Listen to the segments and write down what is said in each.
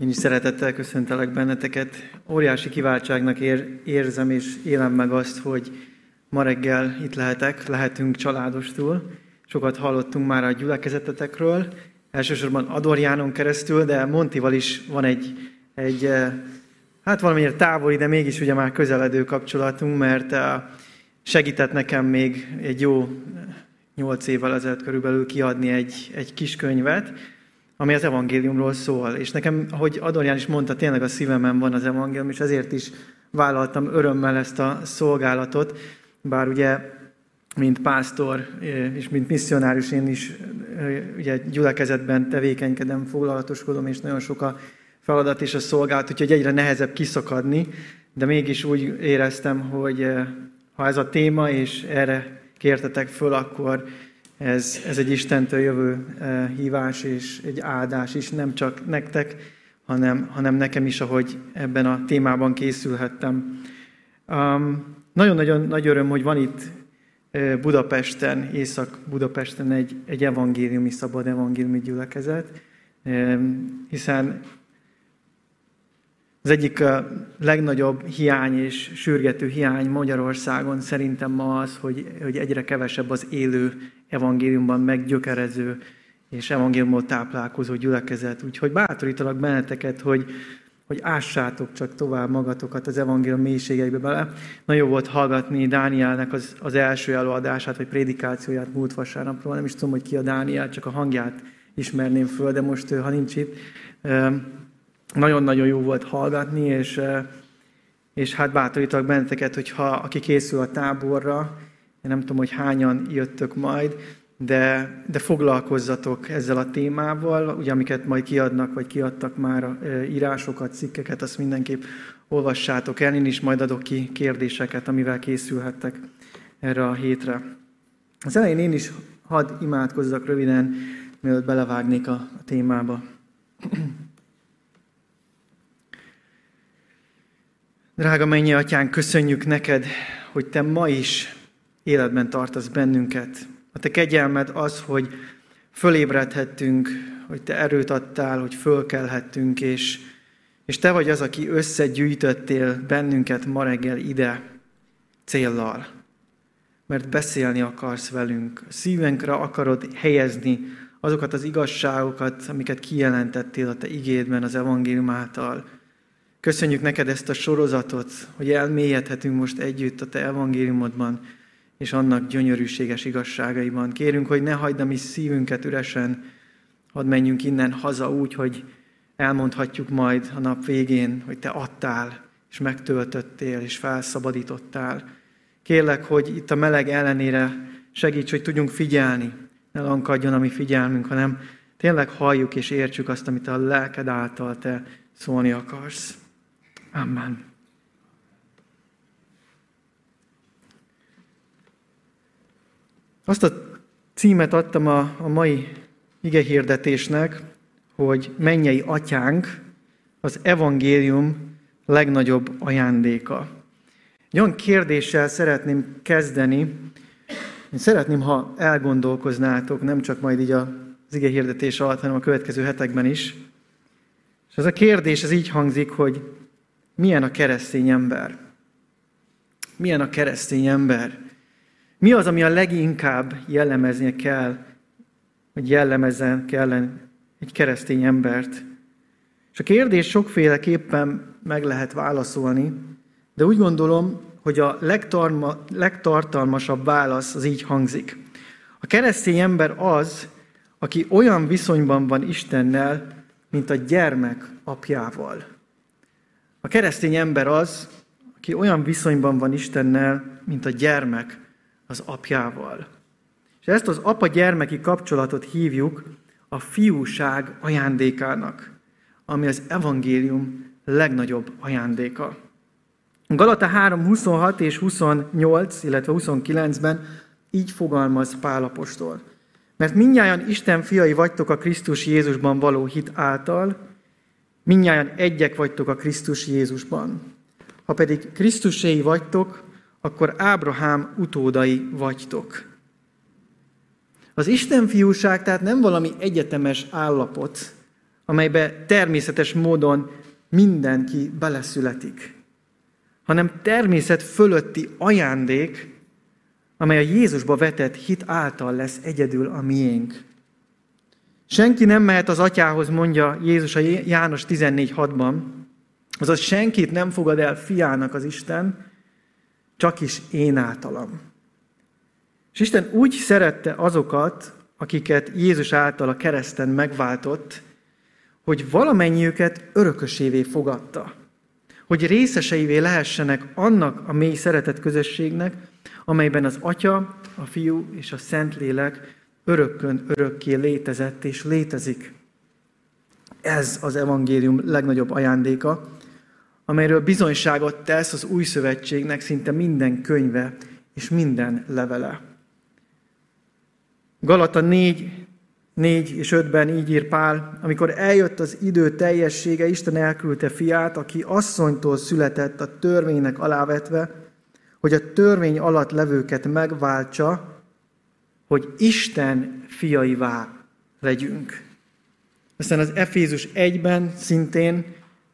Én is szeretettel köszöntelek benneteket. Óriási kiváltságnak ér, érzem és élem meg azt, hogy ma reggel itt lehetek, lehetünk családostul. Sokat hallottunk már a gyülekezetetekről, elsősorban Adorjánon keresztül, de Montival is van egy, egy eh, hát valamennyire távoli, de mégis ugye már közeledő kapcsolatunk, mert eh, segített nekem még egy jó nyolc évvel ezelőtt körülbelül kiadni egy, egy kis könyvet, ami az evangéliumról szól. És nekem, ahogy Adorján is mondta, tényleg a szívemen van az evangélium, és ezért is vállaltam örömmel ezt a szolgálatot, bár ugye, mint pásztor és mint misszionárius én is ugye gyülekezetben tevékenykedem, foglalatoskodom, és nagyon sok a feladat és a szolgálat, úgyhogy egyre nehezebb kiszakadni, de mégis úgy éreztem, hogy ha ez a téma, és erre kértetek föl, akkor ez, ez egy Istentől jövő eh, hívás és egy áldás is, nem csak nektek, hanem, hanem nekem is, ahogy ebben a témában készülhettem. Um, nagyon-nagyon nagy öröm, hogy van itt eh, Budapesten, Észak-Budapesten egy, egy evangéliumi, szabad evangéliumi gyülekezet, hiszen az egyik legnagyobb hiány és sürgető hiány Magyarországon szerintem ma az, hogy, hogy egyre kevesebb az élő evangéliumban meggyökerező és evangéliumból táplálkozó gyülekezet. Úgyhogy bátorítalak benneteket, hogy, hogy ássátok csak tovább magatokat az evangélium mélységeibe bele. Nagyon volt hallgatni Dánielnek az, az első előadását, vagy prédikációját múlt vasárnapról. Nem is tudom, hogy ki a Dániel, csak a hangját ismerném föl, de most, ha nincs itt, nagyon-nagyon jó volt hallgatni, és, és hát bátorítok benneteket, hogyha aki készül a táborra, én nem tudom, hogy hányan jöttök majd, de, de foglalkozzatok ezzel a témával, ugye amiket majd kiadnak, vagy kiadtak már írásokat, cikkeket, azt mindenképp olvassátok el, én is majd adok ki kérdéseket, amivel készülhettek erre a hétre. Az elején én is hadd imádkozzak röviden, mielőtt belevágnék a, a témába. Drága mennyi atyán, köszönjük neked, hogy te ma is életben tartasz bennünket. A te kegyelmed az, hogy fölébredhettünk, hogy te erőt adtál, hogy fölkelhettünk, és, és te vagy az, aki összegyűjtöttél bennünket ma reggel ide céllal. Mert beszélni akarsz velünk. A szívünkre akarod helyezni azokat az igazságokat, amiket kijelentettél a te igédben az evangélium által. Köszönjük neked ezt a sorozatot, hogy elmélyedhetünk most együtt a te evangéliumodban, és annak gyönyörűséges igazságaiban. Kérünk, hogy ne hagyd a mi szívünket üresen, hadd menjünk innen haza úgy, hogy elmondhatjuk majd a nap végén, hogy te adtál, és megtöltöttél, és felszabadítottál. Kérlek, hogy itt a meleg ellenére segíts, hogy tudjunk figyelni, ne lankadjon a mi figyelmünk, hanem tényleg halljuk és értsük azt, amit a lelked által te szólni akarsz. Amen. Azt a címet adtam a, a mai igehirdetésnek, hogy mennyei atyánk az evangélium legnagyobb ajándéka. Egy olyan kérdéssel szeretném kezdeni, én szeretném, ha elgondolkoznátok, nem csak majd így az ige hirdetés alatt, hanem a következő hetekben is. És ez a kérdés, ez így hangzik, hogy milyen a keresztény ember? Milyen a keresztény ember? Mi az, ami a leginkább jellemeznie kell, hogy jellemezzen kellene egy keresztény embert? És a kérdés sokféleképpen meg lehet válaszolni, de úgy gondolom, hogy a legtarma, legtartalmasabb válasz az így hangzik. A keresztény ember az, aki olyan viszonyban van Istennel, mint a gyermek apjával. A keresztény ember az, aki olyan viszonyban van Istennel, mint a gyermek az apjával. És ezt az apa-gyermeki kapcsolatot hívjuk a fiúság ajándékának, ami az evangélium legnagyobb ajándéka. Galata 3, 26 és 28, illetve 29-ben így fogalmaz Pálapostól. Mert mindnyájan Isten fiai vagytok a Krisztus Jézusban való hit által, Mindnyájan egyek vagytok a Krisztus Jézusban. Ha pedig Krisztuséi vagytok, akkor Ábrahám utódai vagytok. Az Isten fiúság tehát nem valami egyetemes állapot, amelybe természetes módon mindenki beleszületik, hanem természet fölötti ajándék, amely a Jézusba vetett hit által lesz egyedül a miénk. Senki nem mehet az atyához, mondja Jézus a János 14.6-ban, azaz senkit nem fogad el fiának az Isten, csak is én általam. És Isten úgy szerette azokat, akiket Jézus által a kereszten megváltott, hogy valamennyiüket örökösévé fogadta. Hogy részeseivé lehessenek annak a mély szeretet közösségnek, amelyben az Atya, a Fiú és a Szentlélek örökkön örökké létezett és létezik. Ez az evangélium legnagyobb ajándéka, amelyről bizonyságot tesz az új szövetségnek szinte minden könyve és minden levele. Galata 4, 4 és 5-ben így ír Pál, amikor eljött az idő teljessége, Isten elküldte fiát, aki asszonytól született a törvénynek alávetve, hogy a törvény alatt levőket megváltsa, hogy Isten fiaivá legyünk. Aztán az Efézus 1-ben szintén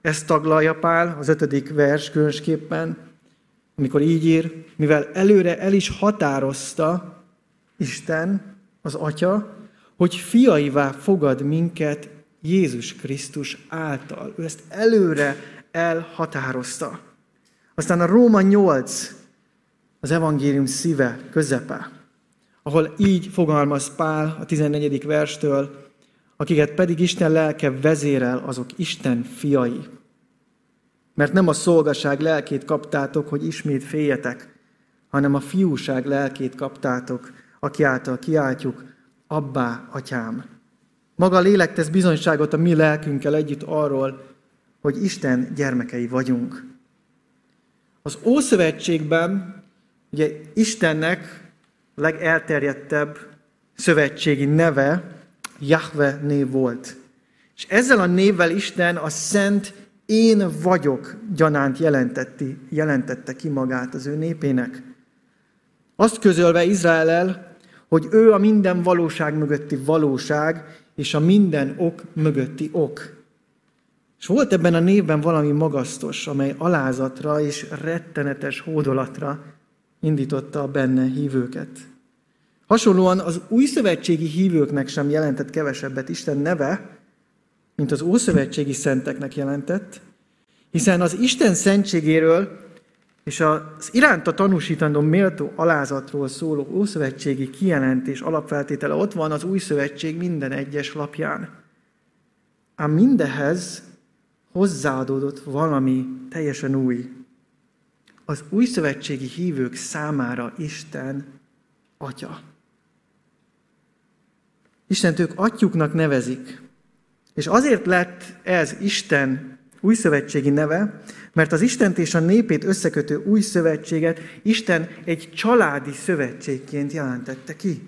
ezt taglalja Pál, az ötödik vers különösképpen, amikor így ír, mivel előre el is határozta Isten, az Atya, hogy fiaivá fogad minket Jézus Krisztus által. Ő ezt előre elhatározta. Aztán a Róma 8, az evangélium szíve, közepe, ahol így fogalmaz Pál a 14. verstől, akiket pedig Isten lelke vezérel, azok Isten fiai. Mert nem a szolgaság lelkét kaptátok, hogy ismét féljetek, hanem a fiúság lelkét kaptátok, aki által kiáltjuk, Abbá, atyám. Maga a lélek tesz bizonyságot a mi lelkünkkel együtt arról, hogy Isten gyermekei vagyunk. Az Ószövetségben ugye Istennek legelterjedtebb szövetségi neve Jahve név volt. És ezzel a névvel Isten a szent én vagyok gyanánt jelentetti, jelentette ki magát az ő népének. Azt közölve Izrael hogy ő a minden valóság mögötti valóság, és a minden ok mögötti ok. És volt ebben a névben valami magasztos, amely alázatra és rettenetes hódolatra indította a benne hívőket. Hasonlóan az új szövetségi hívőknek sem jelentett kevesebbet Isten neve, mint az ószövetségi szenteknek jelentett, hiszen az Isten szentségéről és az iránta tanúsítandó méltó alázatról szóló ószövetségi kijelentés alapfeltétele ott van az új szövetség minden egyes lapján. Ám mindehez hozzáadódott valami teljesen új. Az új szövetségi hívők számára Isten Atya. Istent ők atyuknak nevezik. És azért lett ez Isten új szövetségi neve, mert az Istent és a népét összekötő új szövetséget Isten egy családi szövetségként jelentette ki.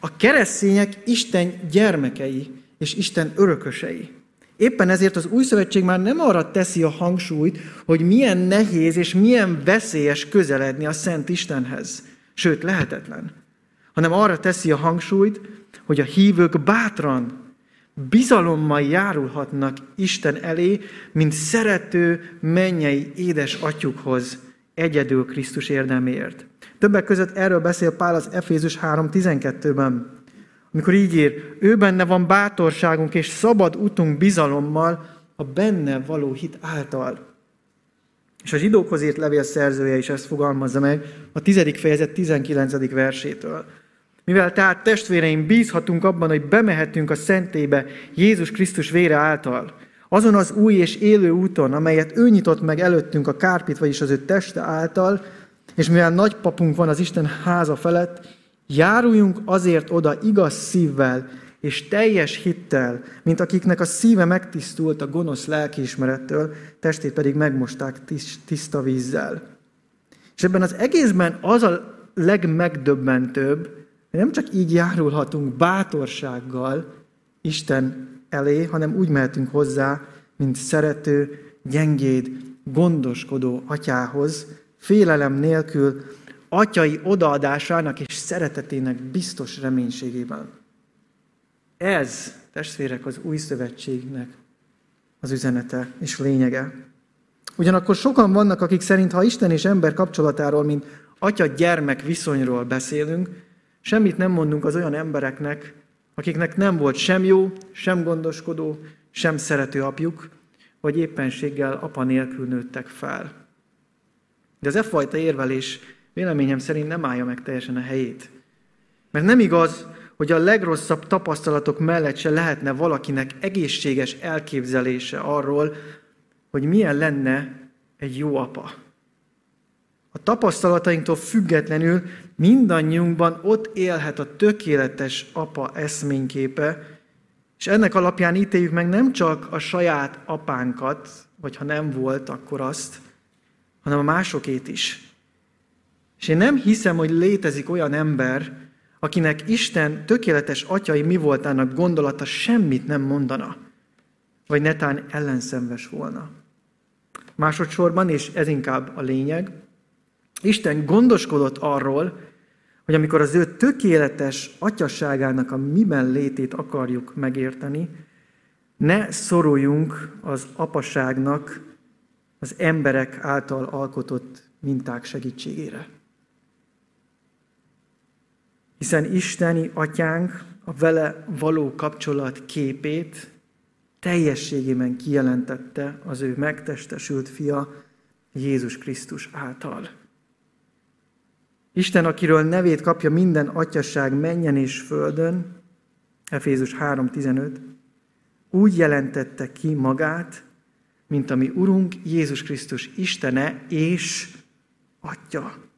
A keresztények Isten gyermekei és Isten örökösei. Éppen ezért az új szövetség már nem arra teszi a hangsúlyt, hogy milyen nehéz és milyen veszélyes közeledni a Szent Istenhez. Sőt, lehetetlen. Hanem arra teszi a hangsúlyt, hogy a hívők bátran bizalommal járulhatnak Isten elé, mint szerető mennyei édes atyukhoz, egyedül Krisztus érdeméért. Többek között erről beszél Pál az Efézus 3.12-ben, amikor így ír, ő benne van bátorságunk és szabad utunk bizalommal a benne való hit által. És a zsidókhoz írt levél szerzője is ezt fogalmazza meg a 10. fejezet 19. versétől. Mivel tehát testvéreim bízhatunk abban, hogy bemehetünk a szentébe Jézus Krisztus vére által, azon az új és élő úton, amelyet ő nyitott meg előttünk a kárpit, vagyis az ő teste által, és mivel nagypapunk van az Isten háza felett, járuljunk azért oda igaz szívvel és teljes hittel, mint akiknek a szíve megtisztult a gonosz lelkiismerettől, testét pedig megmosták tiszta vízzel. És ebben az egészben az a legmegdöbbentőbb, nem csak így járulhatunk bátorsággal Isten elé, hanem úgy mehetünk hozzá, mint szerető, gyengéd, gondoskodó atyához, félelem nélkül, atyai odaadásának és szeretetének biztos reménységében. Ez, testvérek, az új szövetségnek az üzenete és lényege. Ugyanakkor sokan vannak, akik szerint, ha Isten és ember kapcsolatáról, mint atya-gyermek viszonyról beszélünk, semmit nem mondunk az olyan embereknek, akiknek nem volt sem jó, sem gondoskodó, sem szerető apjuk, vagy éppenséggel apa nélkül nőttek fel. De az e fajta érvelés véleményem szerint nem állja meg teljesen a helyét. Mert nem igaz, hogy a legrosszabb tapasztalatok mellett se lehetne valakinek egészséges elképzelése arról, hogy milyen lenne egy jó apa. A tapasztalatainktól függetlenül mindannyiunkban ott élhet a tökéletes apa eszményképe, és ennek alapján ítéljük meg nem csak a saját apánkat, vagy ha nem volt, akkor azt, hanem a másokét is. És én nem hiszem, hogy létezik olyan ember, akinek Isten tökéletes atyai mi voltának gondolata semmit nem mondana, vagy netán ellenszenves volna. Másodszorban, és ez inkább a lényeg, Isten gondoskodott arról, hogy amikor az ő tökéletes atyasságának a miben létét akarjuk megérteni, ne szoruljunk az apaságnak az emberek által alkotott minták segítségére. Hiszen Isteni atyánk a vele való kapcsolat képét teljességében kijelentette az ő megtestesült fia Jézus Krisztus által. Isten, akiről nevét kapja minden atyasság menjen és földön, Efézus 3.15, úgy jelentette ki magát, mint ami Urunk Jézus Krisztus Istene és Atya.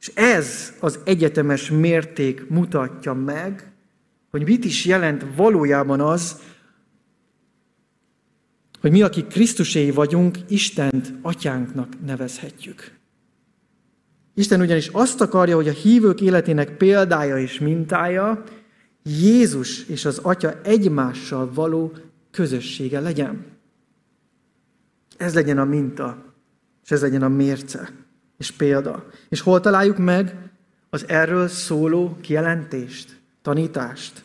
És ez az egyetemes mérték mutatja meg, hogy mit is jelent valójában az, hogy mi, akik Krisztuséi vagyunk, Istent atyánknak nevezhetjük. Isten ugyanis azt akarja, hogy a hívők életének példája és mintája Jézus és az Atya egymással való közössége legyen. Ez legyen a minta, és ez legyen a mérce és példa. És hol találjuk meg az erről szóló kijelentést, tanítást?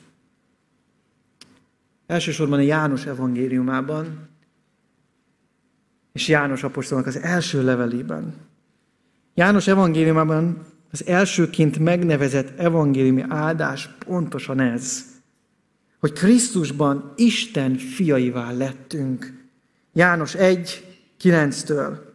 Elsősorban a János evangéliumában, és János apostolnak az első levelében. János evangéliumában az elsőként megnevezett evangéliumi áldás pontosan ez, hogy Krisztusban Isten fiaivá lettünk. János 1, 9-től.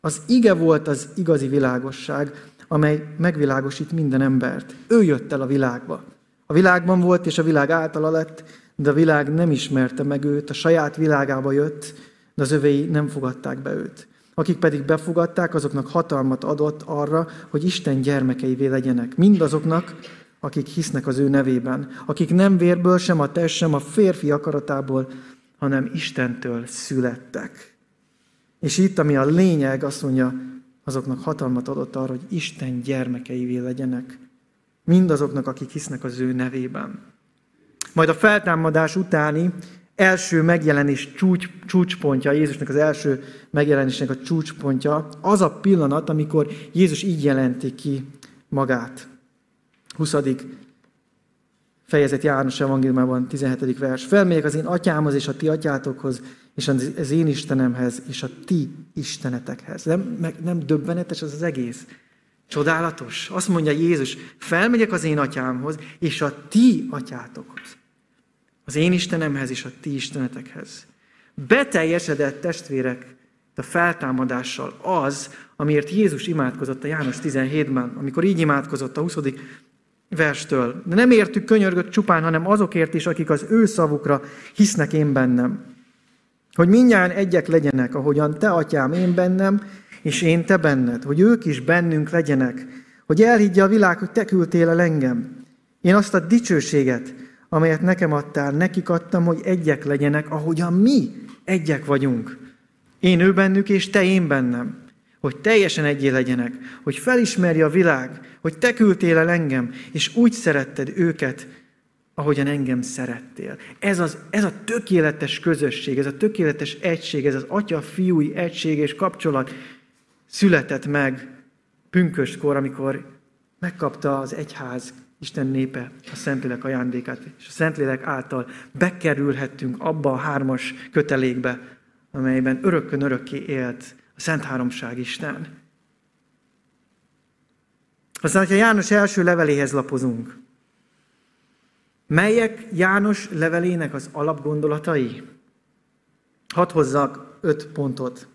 Az ige volt az igazi világosság, amely megvilágosít minden embert. Ő jött el a világba. A világban volt, és a világ általa lett, de a világ nem ismerte meg őt, a saját világába jött, de az övéi nem fogadták be őt. Akik pedig befogadták, azoknak hatalmat adott arra, hogy Isten gyermekeivé legyenek. Mindazoknak, akik hisznek az ő nevében. Akik nem vérből, sem a test, sem a férfi akaratából, hanem Istentől születtek. És itt, ami a lényeg, azt mondja, azoknak hatalmat adott arra, hogy Isten gyermekeivé legyenek. Mindazoknak, akik hisznek az ő nevében. Majd a feltámadás utáni első megjelenés csúcs, csúcspontja, Jézusnak az első megjelenésnek a csúcspontja, az a pillanat, amikor Jézus így jelenti ki magát. 20. fejezet János evangéliumában, 17. vers. Felmegyek az én atyámhoz és a ti atyátokhoz, és az én Istenemhez, és a ti istenetekhez. Nem, meg, nem döbbenetes az az egész? Csodálatos. Azt mondja Jézus, felmegyek az én atyámhoz, és a ti atyátokhoz. Az én Istenemhez és a ti istenetekhez. Beteljesedett testvérek a feltámadással az, amiért Jézus imádkozott a János 17-ben, amikor így imádkozott a 20. verstől. De nem értük könyörgött csupán, hanem azokért is, akik az ő szavukra hisznek én bennem. Hogy mindjárt egyek legyenek, ahogyan te, atyám, én bennem, és én te benned, hogy ők is bennünk legyenek, hogy elhiggye a világ, hogy te küldtél el engem. Én azt a dicsőséget, amelyet nekem adtál, nekik adtam, hogy egyek legyenek, ahogyan mi egyek vagyunk. Én ő bennük, és te én bennem. Hogy teljesen egyé legyenek, hogy felismerje a világ, hogy te küldtél el engem, és úgy szeretted őket, ahogyan engem szerettél. Ez, az, ez a tökéletes közösség, ez a tökéletes egység, ez az atya-fiúi egység és kapcsolat született meg pünköstkor, amikor megkapta az egyház Isten népe, a Szentlélek ajándékát, és a Szentlélek által bekerülhettünk abba a hármas kötelékbe, amelyben örökkön örökké élt a Szent Háromság Isten. Aztán, hogyha János első leveléhez lapozunk, melyek János levelének az alapgondolatai? Hadd hozzak öt pontot.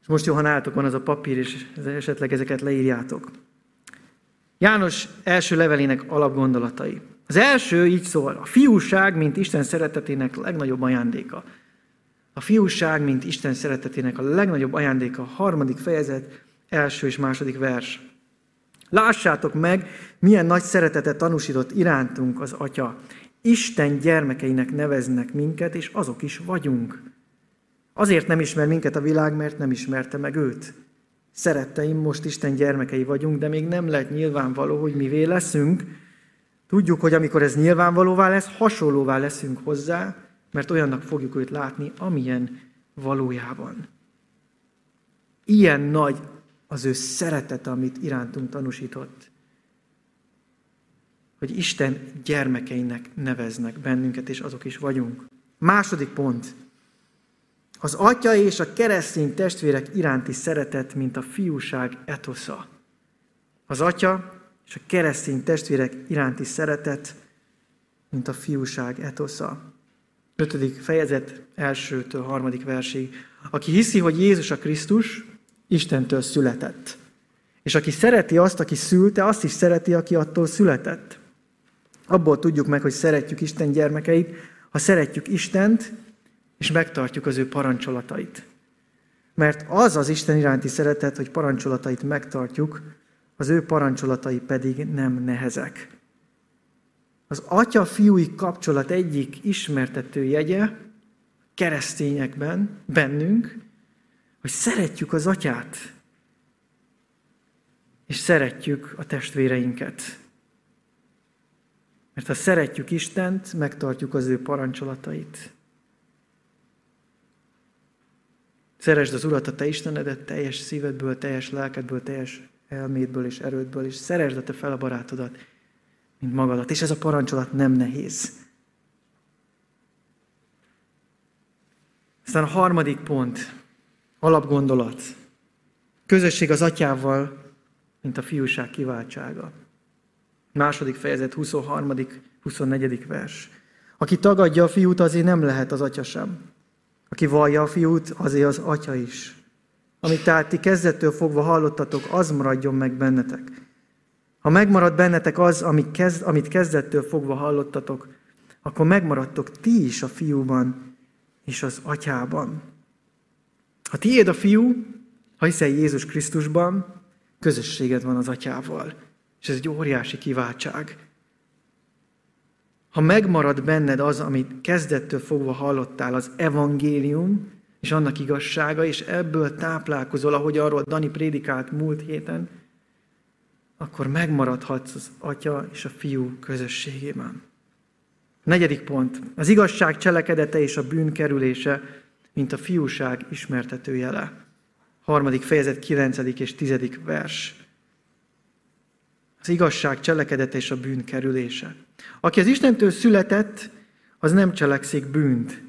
És most jó, ha nálatok van az a papír, és esetleg ezeket leírjátok. János első levelének alapgondolatai. Az első így szól, a fiúság, mint Isten szeretetének legnagyobb ajándéka. A fiúság, mint Isten szeretetének a legnagyobb ajándéka, a harmadik fejezet, első és második vers. Lássátok meg, milyen nagy szeretetet tanúsított irántunk az Atya. Isten gyermekeinek neveznek minket, és azok is vagyunk. Azért nem ismer minket a világ, mert nem ismerte meg őt. Szeretteim, most Isten gyermekei vagyunk, de még nem lett nyilvánvaló, hogy mivé leszünk. Tudjuk, hogy amikor ez nyilvánvalóvá lesz, hasonlóvá leszünk hozzá, mert olyannak fogjuk őt látni, amilyen valójában. Ilyen nagy az ő szeretete, amit irántunk tanúsított. Hogy Isten gyermekeinek neveznek bennünket, és azok is vagyunk. Második pont. Az atya és a keresztény testvérek iránti szeretet, mint a fiúság etosza. Az atya és a keresztény testvérek iránti szeretet, mint a fiúság etosza. 5. fejezet elsőtől harmadik versig. Aki hiszi, hogy Jézus a Krisztus, Istentől született. És aki szereti azt, aki szülte, azt is szereti, aki attól született. Abból tudjuk meg, hogy szeretjük Isten gyermekeit, ha szeretjük Istent, és megtartjuk az ő parancsolatait. Mert az az Isten iránti szeretet, hogy parancsolatait megtartjuk, az ő parancsolatai pedig nem nehezek. Az atya-fiúi kapcsolat egyik ismertető jegye keresztényekben, bennünk, hogy szeretjük az atyát, és szeretjük a testvéreinket. Mert ha szeretjük Istent, megtartjuk az ő parancsolatait. Szeresd az Urat, a te Istenedet teljes szívedből, teljes lelkedből, teljes elmédből és erődből, és szeresd a te fel a barátodat, mint magadat. És ez a parancsolat nem nehéz. Aztán a harmadik pont, alapgondolat. Közösség az atyával, mint a fiúság kiváltsága. Második fejezet, 23. 24. vers. Aki tagadja a fiút, azért nem lehet az atya sem. Aki vallja a fiút, azért az atya is. Amit tehát ti kezdettől fogva hallottatok, az maradjon meg bennetek. Ha megmarad bennetek az, amit, kezd, amit kezdettől fogva hallottatok, akkor megmaradtok ti is a fiúban és az atyában. Ha tiéd a fiú, ha hiszel Jézus Krisztusban, közösséged van az atyával. És ez egy óriási kiváltság. Ha megmarad benned az, amit kezdettől fogva hallottál, az evangélium, és annak igazsága, és ebből táplálkozol, ahogy arról Dani prédikált múlt héten, akkor megmaradhatsz az atya és a fiú közösségében. Negyedik pont. Az igazság cselekedete és a bűn kerülése, mint a fiúság ismertető jele. Harmadik fejezet, kilencedik és tizedik vers. Az igazság cselekedete és a bűn kerülése. Aki az Istentől született, az nem cselekszik bűnt,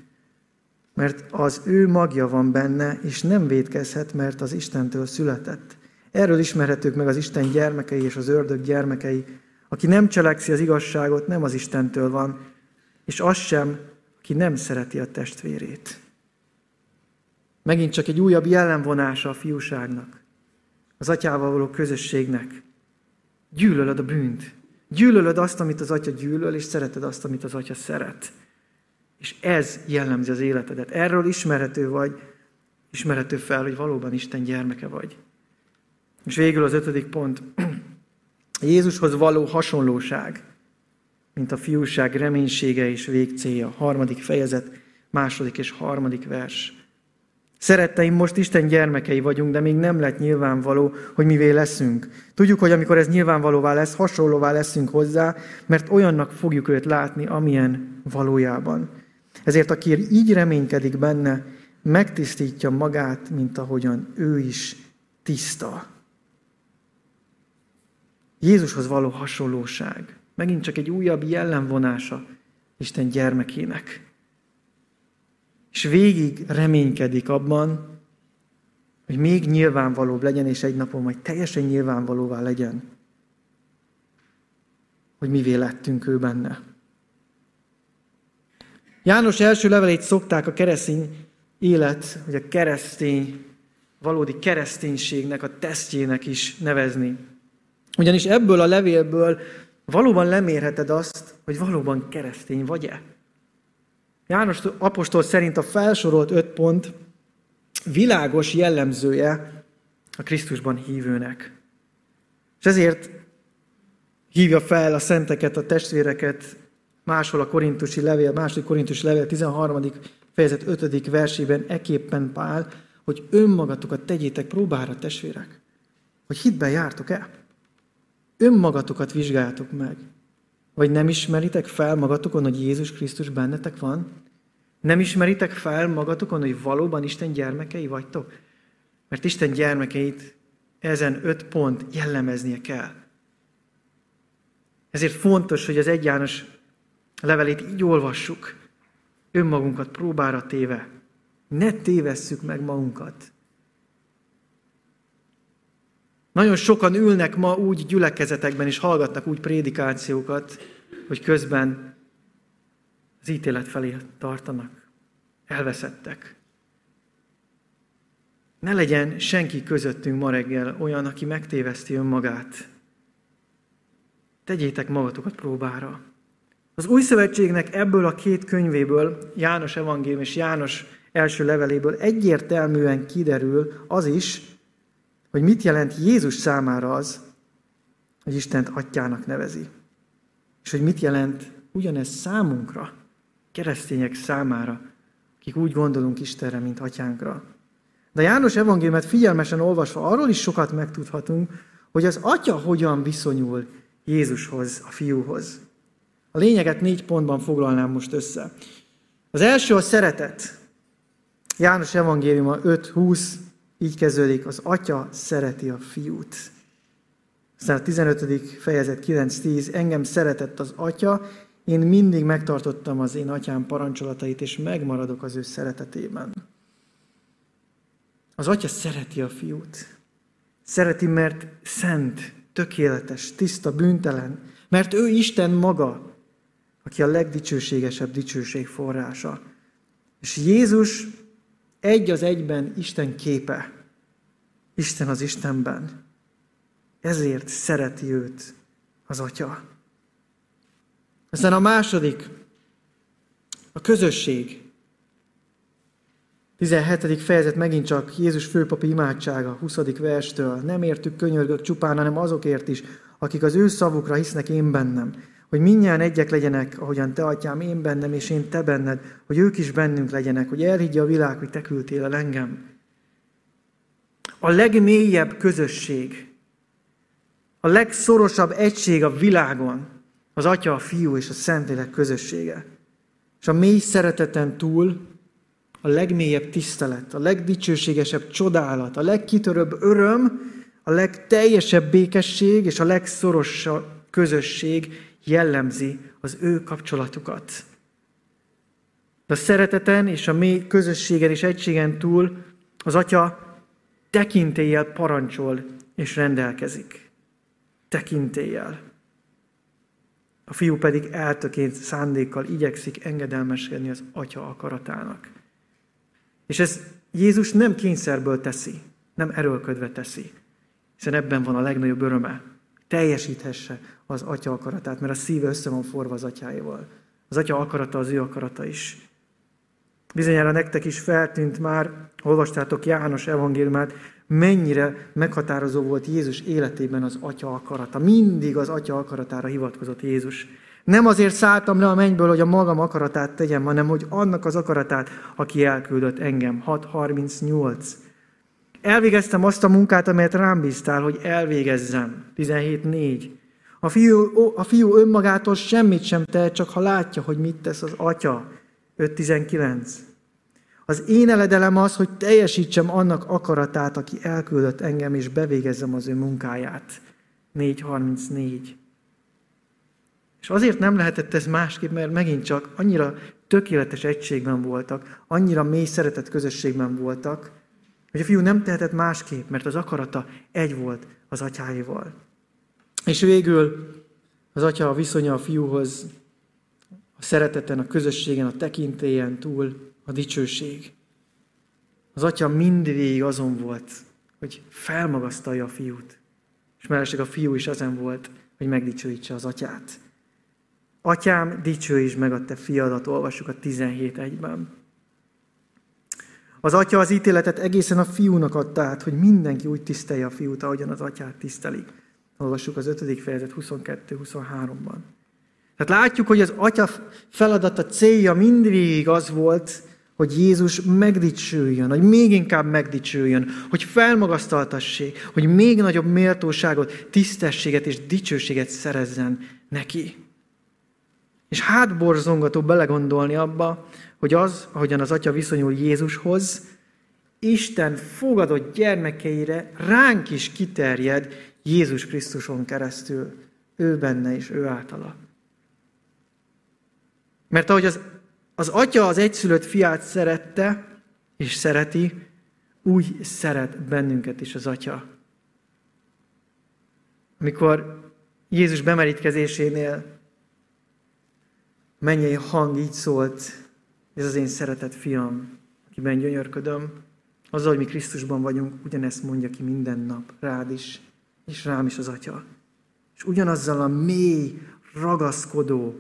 mert az ő magja van benne, és nem védkezhet, mert az Istentől született. Erről ismerhetők meg az Isten gyermekei és az ördög gyermekei. Aki nem cselekszi az igazságot, nem az Istentől van, és az sem, aki nem szereti a testvérét. Megint csak egy újabb jellemvonása a fiúságnak, az atyával való közösségnek. Gyűlölöd a bűnt. Gyűlölöd azt, amit az atya gyűlöl, és szereted azt, amit az atya szeret. És ez jellemzi az életedet. Erről ismerhető vagy, ismerhető fel, hogy valóban Isten gyermeke vagy. És végül az ötödik pont. Jézushoz való hasonlóság, mint a fiúság reménysége és végcélja. Harmadik fejezet, második és harmadik vers. Szeretteim, most Isten gyermekei vagyunk, de még nem lett nyilvánvaló, hogy mivé leszünk. Tudjuk, hogy amikor ez nyilvánvalóvá lesz, hasonlóvá leszünk hozzá, mert olyannak fogjuk őt látni, amilyen valójában. Ezért aki így reménykedik benne, megtisztítja magát, mint ahogyan ő is tiszta. Jézushoz való hasonlóság. Megint csak egy újabb jellemvonása Isten gyermekének. És végig reménykedik abban, hogy még nyilvánvalóbb legyen, és egy napon majd teljesen nyilvánvalóvá legyen, hogy mivé lettünk ő benne. János első levelét szokták a keresztény élet, vagy a keresztény, valódi kereszténységnek, a tesztjének is nevezni. Ugyanis ebből a levélből valóban lemérheted azt, hogy valóban keresztény vagy-e. János apostol szerint a felsorolt öt pont világos jellemzője a Krisztusban hívőnek. És ezért hívja fel a szenteket, a testvéreket máshol a korintusi levél, második korintusi levél 13. fejezet 5. versében eképpen Pál, hogy önmagatokat tegyétek próbára, testvérek, hogy hitben jártok-e. Önmagatokat vizsgáljátok meg. Vagy nem ismeritek fel magatokon, hogy Jézus Krisztus bennetek van? Nem ismeritek fel magatokon, hogy valóban Isten gyermekei vagytok? Mert Isten gyermekeit ezen öt pont jellemeznie kell. Ezért fontos, hogy az egy János levelét így olvassuk, önmagunkat próbára téve. Ne tévesszük meg magunkat. Nagyon sokan ülnek ma úgy gyülekezetekben, és hallgatnak úgy prédikációkat, hogy közben az ítélet felé tartanak. Elveszettek. Ne legyen senki közöttünk ma reggel olyan, aki megtéveszti önmagát. Tegyétek magatokat próbára. Az új szövetségnek ebből a két könyvéből, János evangélium és János első leveléből egyértelműen kiderül az is, hogy mit jelent Jézus számára az, hogy Istent atyának nevezi. És hogy mit jelent ugyanez számunkra, keresztények számára, akik úgy gondolunk Istenre, mint atyánkra. De János evangéliumát figyelmesen olvasva arról is sokat megtudhatunk, hogy az atya hogyan viszonyul Jézushoz, a fiúhoz. A lényeget négy pontban foglalnám most össze. Az első a szeretet. János evangéliuma 5.20 így kezdődik, az atya szereti a fiút. Aztán a 15. fejezet 9.10, engem szeretett az atya, én mindig megtartottam az én atyám parancsolatait, és megmaradok az ő szeretetében. Az atya szereti a fiút. Szereti, mert szent, tökéletes, tiszta, bűntelen. Mert ő Isten maga, aki a legdicsőségesebb dicsőség forrása. És Jézus egy az egyben Isten képe. Isten az Istenben. Ezért szereti őt az Atya. Aztán a második, a közösség. 17. fejezet megint csak Jézus főpapi imádsága, 20. verstől. Nem értük könyörgök csupán, hanem azokért is, akik az ő szavukra hisznek én bennem hogy minnyáján egyek legyenek, ahogyan te, atyám, én bennem, és én te benned, hogy ők is bennünk legyenek, hogy elhiggye a világ, hogy te küldtél el engem. A legmélyebb közösség, a legszorosabb egység a világon az Atya, a Fiú és a Szentlélek közössége. És a mély szereteten túl a legmélyebb tisztelet, a legdicsőségesebb csodálat, a legkitörőbb öröm, a legteljesebb békesség és a legszorosabb közösség jellemzi az ő kapcsolatukat. De a szereteten és a mély közösségen és egységen túl az Atya tekintéllyel parancsol és rendelkezik. Tekintéllyel. A fiú pedig eltöként szándékkal igyekszik engedelmeskedni az Atya akaratának. És ez Jézus nem kényszerből teszi, nem erőlködve teszi, hiszen ebben van a legnagyobb öröme, teljesíthesse az atya akaratát, mert a szíve össze van forva az atyáival. Az atya akarata az ő akarata is. Bizonyára nektek is feltűnt már, olvastátok János evangéliumát, mennyire meghatározó volt Jézus életében az atya akarata. Mindig az atya akaratára hivatkozott Jézus. Nem azért szálltam le a mennyből, hogy a magam akaratát tegyem, hanem hogy annak az akaratát, aki elküldött engem. 6.38. Elvégeztem azt a munkát, amelyet rám bíztál, hogy elvégezzem. 17.4. A fiú, a fiú önmagától semmit sem tehet, csak ha látja, hogy mit tesz az atya. 5.19. Az én eledelem az, hogy teljesítsem annak akaratát, aki elküldött engem, és bevégezzem az ő munkáját. 4.34. És azért nem lehetett ez másképp, mert megint csak annyira tökéletes egységben voltak, annyira mély szeretett közösségben voltak, hogy a fiú nem tehetett másképp, mert az akarata egy volt az atyáival. És végül az atya a viszonya a fiúhoz, a szereteten, a közösségen, a tekintélyen túl a dicsőség. Az atya mindvégig azon volt, hogy felmagasztalja a fiút. És mellesleg a fiú is ezen volt, hogy megdicsőítse az atyát. Atyám, dicsőítsd meg a te fiadat, olvassuk a 17.1-ben. Az atya az ítéletet egészen a fiúnak adta át, hogy mindenki úgy tisztelje a fiút, ahogyan az atyát tisztelik. Olvassuk az 5. fejezet 22-23-ban. Tehát látjuk, hogy az atya feladata, célja mindvégig az volt, hogy Jézus megdicsőjön, hogy még inkább megdicsőjön, hogy felmagasztaltassék, hogy még nagyobb méltóságot, tisztességet és dicsőséget szerezzen neki. És hátborzongató belegondolni abba, hogy az, ahogyan az atya viszonyul Jézushoz, Isten fogadott gyermekeire ránk is kiterjed Jézus Krisztuson keresztül, ő benne és ő általa. Mert ahogy az, az atya az egyszülött fiát szerette, és szereti, úgy szeret bennünket is az atya. Amikor Jézus bemerítkezésénél mennyei hang így szólt, ez az én szeretett fiam, akiben gyönyörködöm, azzal, hogy mi Krisztusban vagyunk, ugyanezt mondja ki minden nap, rád is, és rám is az Atya. És ugyanazzal a mély, ragaszkodó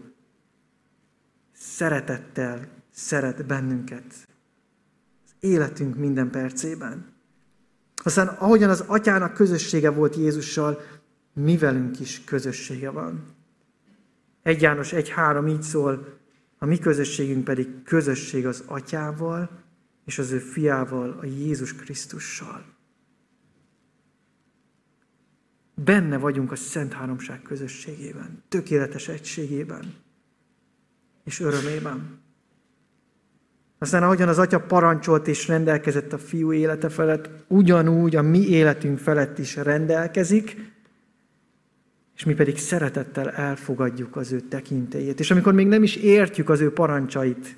szeretettel szeret bennünket. Az életünk minden percében. Aztán ahogyan az atyának közössége volt Jézussal, mi velünk is közössége van. Egy János 1.3 így szól, a mi közösségünk pedig közösség az atyával és az ő fiával, a Jézus Krisztussal. Benne vagyunk a Szent Háromság közösségében, tökéletes egységében és örömében. Aztán ahogyan az Atya parancsolt és rendelkezett a fiú élete felett, ugyanúgy a mi életünk felett is rendelkezik, és mi pedig szeretettel elfogadjuk az ő tekintélyét. És amikor még nem is értjük az ő parancsait,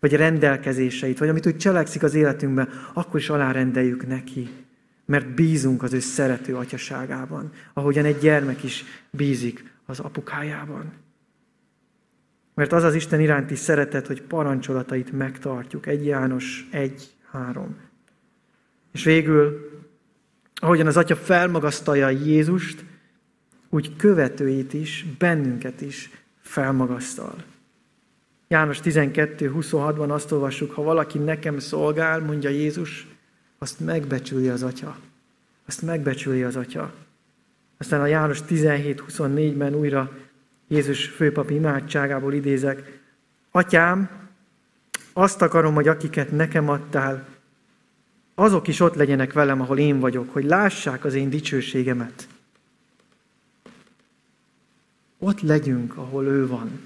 vagy rendelkezéseit, vagy amit úgy cselekszik az életünkben, akkor is alárendeljük neki, mert bízunk az ő szerető atyaságában, ahogyan egy gyermek is bízik az apukájában. Mert az az Isten iránti szeretet, hogy parancsolatait megtartjuk. Egy János 1, 3. És végül, ahogyan az Atya felmagasztalja Jézust, úgy követőit is, bennünket is felmagasztal. János 12.26-ban azt olvassuk, ha valaki nekem szolgál, mondja Jézus, azt megbecsüli az Atya. Azt megbecsüli az Atya. Aztán a János 17.24-ben újra Jézus főpapi imádságából idézek. Atyám, azt akarom, hogy akiket nekem adtál, azok is ott legyenek velem, ahol én vagyok, hogy lássák az én dicsőségemet. Ott legyünk, ahol ő van,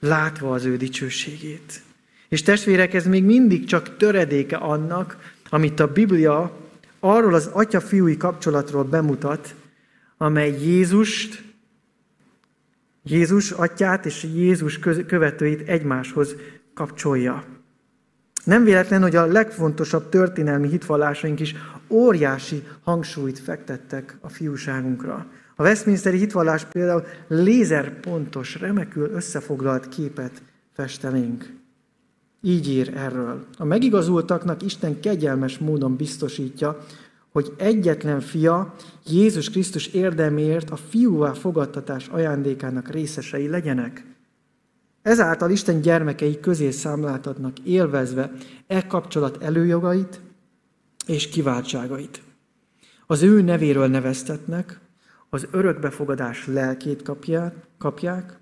látva az ő dicsőségét. És testvérek, ez még mindig csak töredéke annak, amit a Biblia arról az atya-fiúi kapcsolatról bemutat, amely Jézust, Jézus atyát és Jézus követőit egymáshoz kapcsolja. Nem véletlen, hogy a legfontosabb történelmi hitvallásaink is óriási hangsúlyt fektettek a fiúságunkra. A Westminsteri hitvallás például lézerpontos, remekül összefoglalt képet festenénk. Így ír erről. A megigazultaknak Isten kegyelmes módon biztosítja, hogy egyetlen fia Jézus Krisztus érdeméért a fiúvá fogadtatás ajándékának részesei legyenek. Ezáltal Isten gyermekei közé számláltatnak élvezve e kapcsolat előjogait és kiváltságait. Az ő nevéről neveztetnek, az örökbefogadás lelkét kapják, kapják,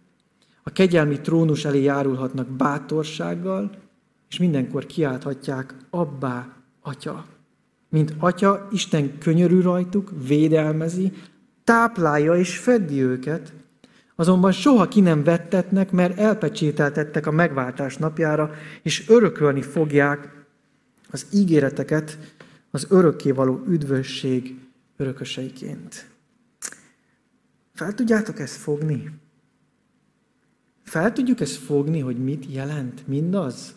a kegyelmi trónus elé járulhatnak bátorsággal, és mindenkor kiálthatják, abbá, atya. Mint atya, Isten könyörű rajtuk, védelmezi, táplálja és fedi őket, azonban soha ki nem vettetnek, mert elpecsételtettek a megváltás napjára, és örökölni fogják az ígéreteket az örökkévaló üdvösség örököseiként. Fel tudjátok ezt fogni? Fel tudjuk ezt fogni, hogy mit jelent mindaz,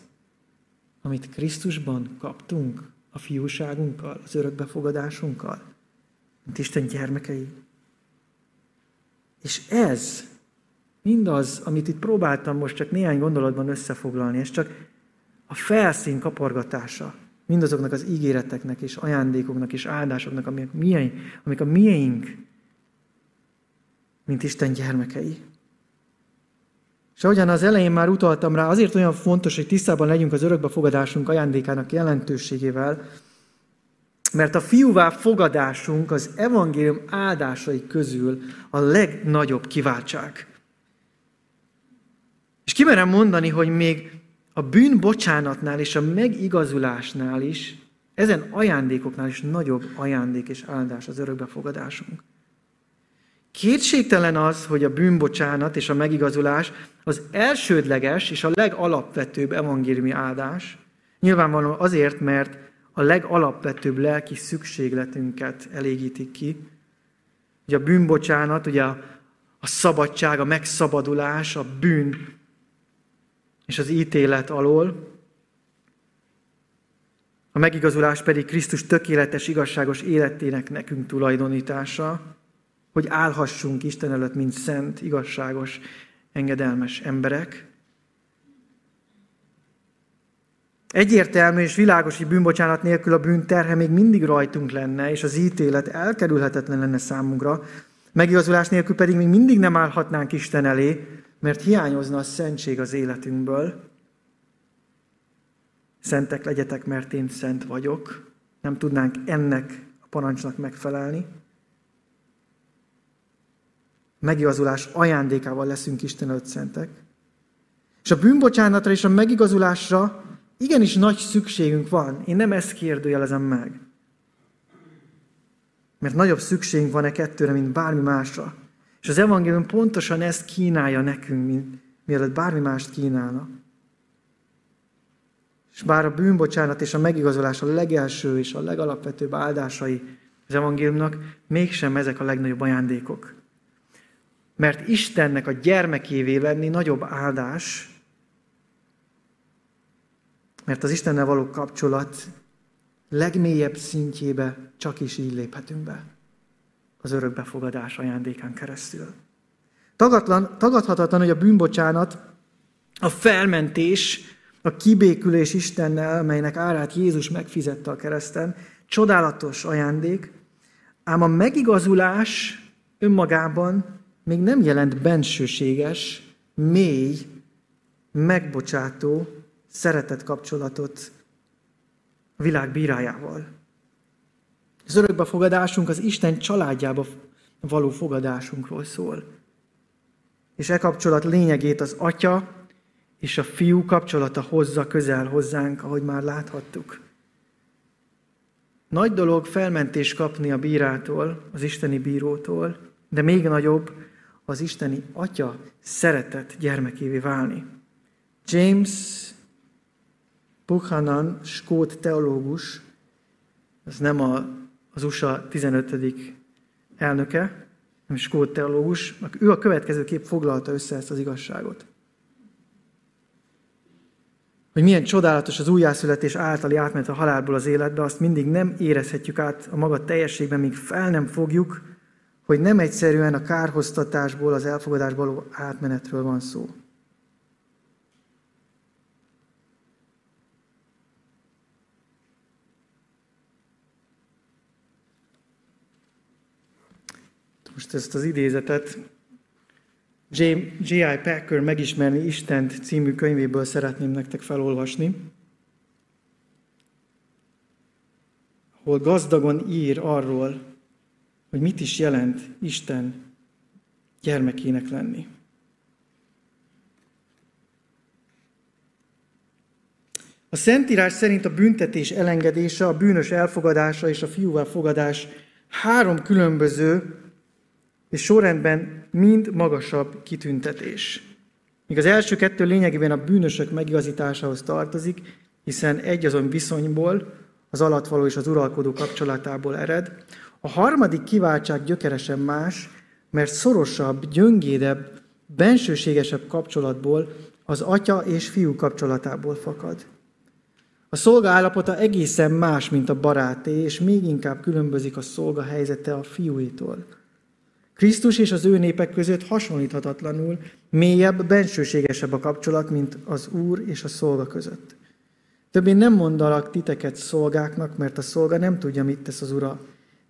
amit Krisztusban kaptunk a fiúságunkkal, az örökbefogadásunkkal, mint Isten gyermekei. És ez, mindaz, amit itt próbáltam most csak néhány gondolatban összefoglalni, ez csak a felszín kapargatása mindazoknak az ígéreteknek és ajándékoknak és áldásoknak, amik, mieink, amik a miénk, mint Isten gyermekei. És ahogyan az elején már utaltam rá, azért olyan fontos, hogy tisztában legyünk az örökbefogadásunk ajándékának jelentőségével, mert a fiúvá fogadásunk az evangélium áldásai közül a legnagyobb kiváltság. És kimerem mondani, hogy még a bűn bocsánatnál és a megigazulásnál is, ezen ajándékoknál is nagyobb ajándék és áldás az örökbefogadásunk. Kétségtelen az, hogy a bűnbocsánat és a megigazulás az elsődleges és a legalapvetőbb evangéliumi áldás. Nyilvánvalóan azért, mert a legalapvetőbb lelki szükségletünket elégítik ki. Ugye a bűnbocsánat, ugye a, a szabadság, a megszabadulás, a bűn és az ítélet alól. A megigazulás pedig Krisztus tökéletes, igazságos életének nekünk tulajdonítása, hogy állhassunk Isten előtt, mint szent, igazságos, engedelmes emberek. Egyértelmű és világos, hogy bűnbocsánat nélkül a bűn terhe még mindig rajtunk lenne, és az ítélet elkerülhetetlen lenne számunkra. Megigazulás nélkül pedig még mindig nem állhatnánk Isten elé, mert hiányozna a szentség az életünkből. Szentek legyetek, mert én szent vagyok. Nem tudnánk ennek a parancsnak megfelelni. Megigazulás ajándékával leszünk Isten előtt szentek. És a bűnbocsánatra és a megigazulásra igenis nagy szükségünk van. Én nem ezt kérdőjelezem meg. Mert nagyobb szükségünk van e kettőre, mint bármi másra. És az evangélium pontosan ezt kínálja nekünk, mint mielőtt bármi mást kínálna. És bár a bűnbocsánat és a megigazolás a legelső és a legalapvetőbb áldásai az evangéliumnak, mégsem ezek a legnagyobb ajándékok. Mert Istennek a gyermekévé lenni nagyobb áldás, mert az Istennel való kapcsolat legmélyebb szintjébe csak is így léphetünk be az örökbefogadás ajándékán keresztül. Tagadlan, tagadhatatlan, hogy a bűnbocsánat, a felmentés, a kibékülés Istennel, melynek árát Jézus megfizette a kereszten, csodálatos ajándék, ám a megigazulás önmagában még nem jelent bensőséges, mély, megbocsátó, szeretett kapcsolatot a világ bírájával. Az örökbefogadásunk az Isten családjába való fogadásunkról szól. És e kapcsolat lényegét az atya és a fiú kapcsolata hozza közel hozzánk, ahogy már láthattuk. Nagy dolog felmentés kapni a bírától, az isteni bírótól, de még nagyobb az isteni atya szeretett gyermekévé válni. James Buchanan, skót teológus, ez nem a az USA 15. elnöke, nem skót teológus, ő a következőképp foglalta össze ezt az igazságot. Hogy milyen csodálatos az újjászületés általi átmenet a halálból az életbe, azt mindig nem érezhetjük át a maga teljességben, míg fel nem fogjuk, hogy nem egyszerűen a kárhoztatásból, az elfogadásból átmenetről van szó. Most ezt az idézetet J.I. Packer Megismerni Istent című könyvéből szeretném nektek felolvasni, ahol gazdagon ír arról, hogy mit is jelent Isten gyermekének lenni. A Szentírás szerint a büntetés elengedése, a bűnös elfogadása és a fiúvá fogadás három különböző és sorrendben mind magasabb kitüntetés. Míg az első kettő lényegében a bűnösök megigazításához tartozik, hiszen egy azon viszonyból, az alatvaló és az uralkodó kapcsolatából ered. A harmadik kiváltság gyökeresen más, mert szorosabb, gyöngédebb, bensőségesebb kapcsolatból, az atya és fiú kapcsolatából fakad. A szolga állapota egészen más, mint a baráté, és még inkább különbözik a szolga helyzete a fiúitól. Krisztus és az ő népek között hasonlíthatatlanul mélyebb, bensőségesebb a kapcsolat, mint az Úr és a szolga között. Többé nem mondalak titeket szolgáknak, mert a szolga nem tudja, mit tesz az Ura.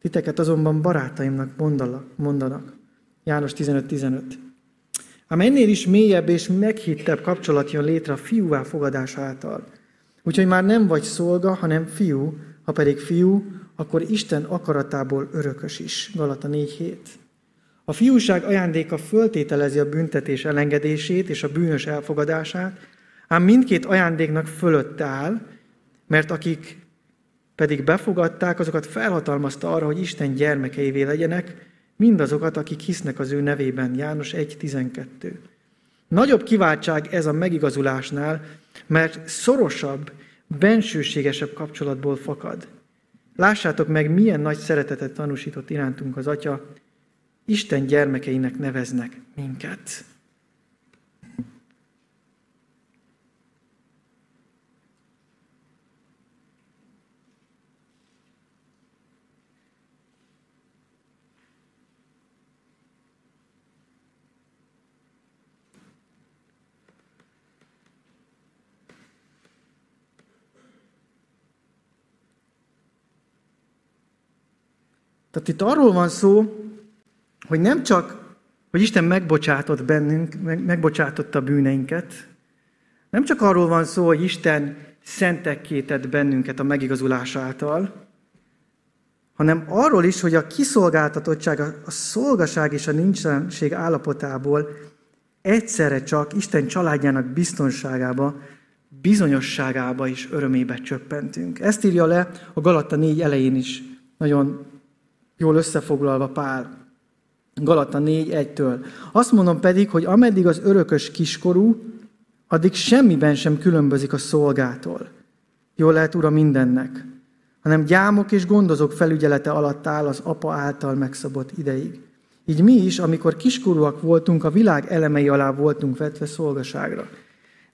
Titeket azonban barátaimnak mondalak, mondanak. János 15.15. Ám ennél is mélyebb és meghittebb kapcsolat jön létre a fiúvá fogadás által. Úgyhogy már nem vagy szolga, hanem fiú, ha pedig fiú, akkor Isten akaratából örökös is. Galata 4.7. A fiúság ajándéka föltételezi a büntetés elengedését és a bűnös elfogadását, ám mindkét ajándéknak fölött áll, mert akik pedig befogadták, azokat felhatalmazta arra, hogy Isten gyermekeivé legyenek, mindazokat, akik hisznek az ő nevében. János 1.12. Nagyobb kiváltság ez a megigazulásnál, mert szorosabb, bensőségesebb kapcsolatból fakad. Lássátok meg, milyen nagy szeretetet tanúsított irántunk az Atya, Isten gyermekeinek neveznek minket. Tehát itt arról van szó, hogy nem csak, hogy Isten megbocsátott bennünk, meg, megbocsátotta a bűneinket, nem csak arról van szó, hogy Isten szentekké tett bennünket a megigazulás által, hanem arról is, hogy a kiszolgáltatottság, a szolgaság és a nincsenség állapotából egyszerre csak Isten családjának biztonságába, bizonyosságába és örömébe csöppentünk. Ezt írja le a Galatta 4 elején is, nagyon jól összefoglalva Pál. Galata 4.1-től. Azt mondom pedig, hogy ameddig az örökös kiskorú, addig semmiben sem különbözik a szolgától. Jól lehet, Ura, mindennek. Hanem gyámok és gondozók felügyelete alatt áll az apa által megszabott ideig. Így mi is, amikor kiskorúak voltunk, a világ elemei alá voltunk vetve szolgaságra.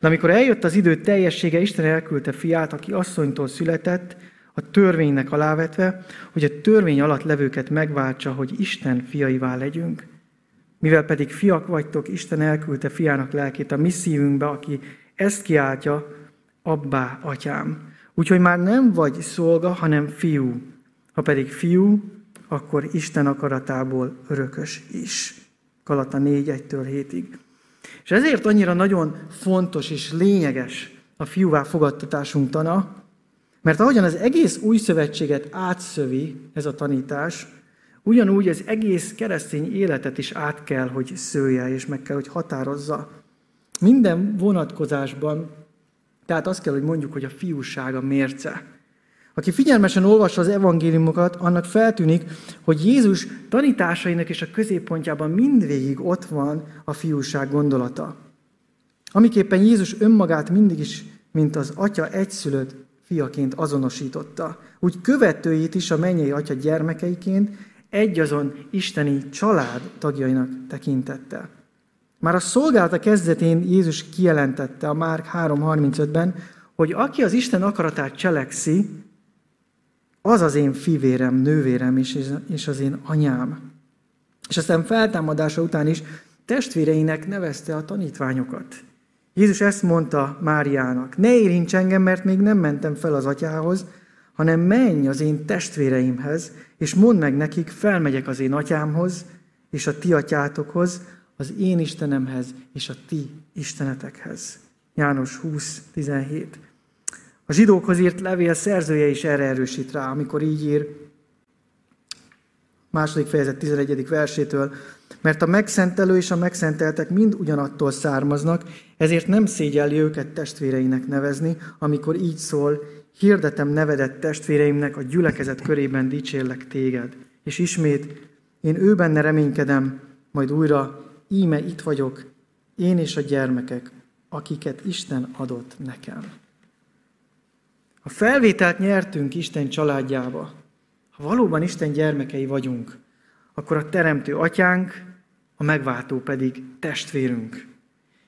De amikor eljött az idő teljessége, Isten elküldte fiát, aki asszonytól született, a törvénynek alávetve, hogy a törvény alatt levőket megváltsa, hogy Isten fiaivá legyünk. Mivel pedig fiak vagytok, Isten elküldte fiának lelkét a mi szívünkbe, aki ezt kiáltja, abbá, atyám. Úgyhogy már nem vagy szolga, hanem fiú. Ha pedig fiú, akkor Isten akaratából örökös is. Kalata 4, 1-től 7-ig. És ezért annyira nagyon fontos és lényeges a fiúvá fogadtatásunk tana, mert ahogyan az egész új szövetséget átszövi ez a tanítás, ugyanúgy az egész keresztény életet is át kell, hogy szője, és meg kell, hogy határozza. Minden vonatkozásban, tehát azt kell, hogy mondjuk, hogy a fiúság a mérce. Aki figyelmesen olvassa az evangéliumokat, annak feltűnik, hogy Jézus tanításainak és a középpontjában mindvégig ott van a fiúság gondolata. Amiképpen Jézus önmagát mindig is, mint az atya egyszülött fiaként azonosította. Úgy követőit is a mennyei atya gyermekeiként egyazon isteni család tagjainak tekintette. Már a szolgálata kezdetén Jézus kijelentette a Márk 3.35-ben, hogy aki az Isten akaratát cselekszi, az az én fivérem, nővérem és az én anyám. És aztán feltámadása után is testvéreinek nevezte a tanítványokat. Jézus ezt mondta Máriának, ne érints engem, mert még nem mentem fel az atyához, hanem menj az én testvéreimhez, és mondd meg nekik, felmegyek az én atyámhoz, és a ti atyátokhoz, az én Istenemhez, és a ti istenetekhez. János 20, 17. A zsidókhoz írt levél szerzője is erre erősít rá, amikor így ír, második fejezet 11. versétől, mert a megszentelő és a megszenteltek mind ugyanattól származnak, ezért nem szégyelli őket testvéreinek nevezni, amikor így szól, hirdetem nevedett testvéreimnek, a gyülekezet körében dicsérlek téged. És ismét, én ő benne reménykedem, majd újra, íme itt vagyok, én és a gyermekek, akiket Isten adott nekem. A felvételt nyertünk Isten családjába. Ha valóban Isten gyermekei vagyunk, akkor a Teremtő Atyánk a megváltó pedig testvérünk.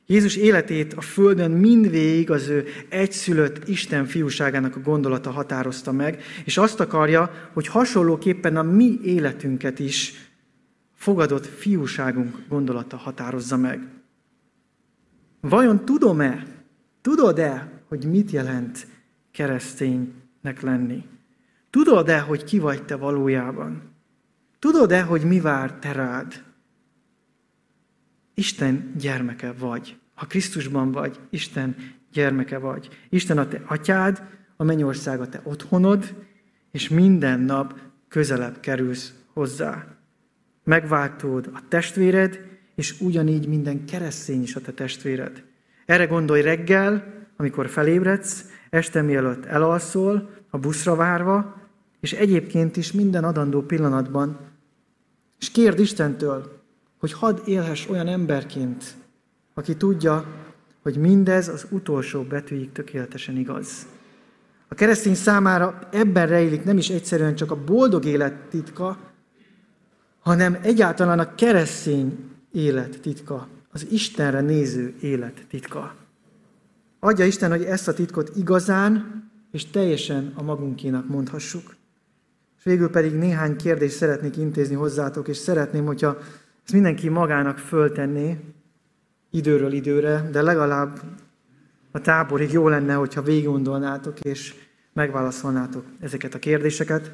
Jézus életét a Földön mindvégig az ő egyszülött Isten fiúságának a gondolata határozta meg, és azt akarja, hogy hasonlóképpen a mi életünket is fogadott fiúságunk gondolata határozza meg. Vajon tudom-e, tudod-e, hogy mit jelent kereszténynek lenni? Tudod-e, hogy ki vagy te valójában? Tudod-e, hogy mi vár te rád? Isten gyermeke vagy. Ha Krisztusban vagy, Isten gyermeke vagy. Isten a te atyád, a mennyország a te otthonod, és minden nap közelebb kerülsz hozzá. Megváltód a testvéred, és ugyanígy minden keresztény is a te testvéred. Erre gondolj reggel, amikor felébredsz, este mielőtt elalszol, a buszra várva, és egyébként is minden adandó pillanatban. És kérd Istentől, hogy hadd élhess olyan emberként, aki tudja, hogy mindez az utolsó betűig tökéletesen igaz. A keresztény számára ebben rejlik nem is egyszerűen csak a boldog élet titka, hanem egyáltalán a keresztény élet titka, az Istenre néző élet titka. Adja Isten, hogy ezt a titkot igazán és teljesen a magunkénak mondhassuk. És végül pedig néhány kérdést szeretnék intézni hozzátok, és szeretném, hogyha ezt mindenki magának föltenné időről időre, de legalább a táborig jó lenne, hogyha végig gondolnátok, és megválaszolnátok ezeket a kérdéseket.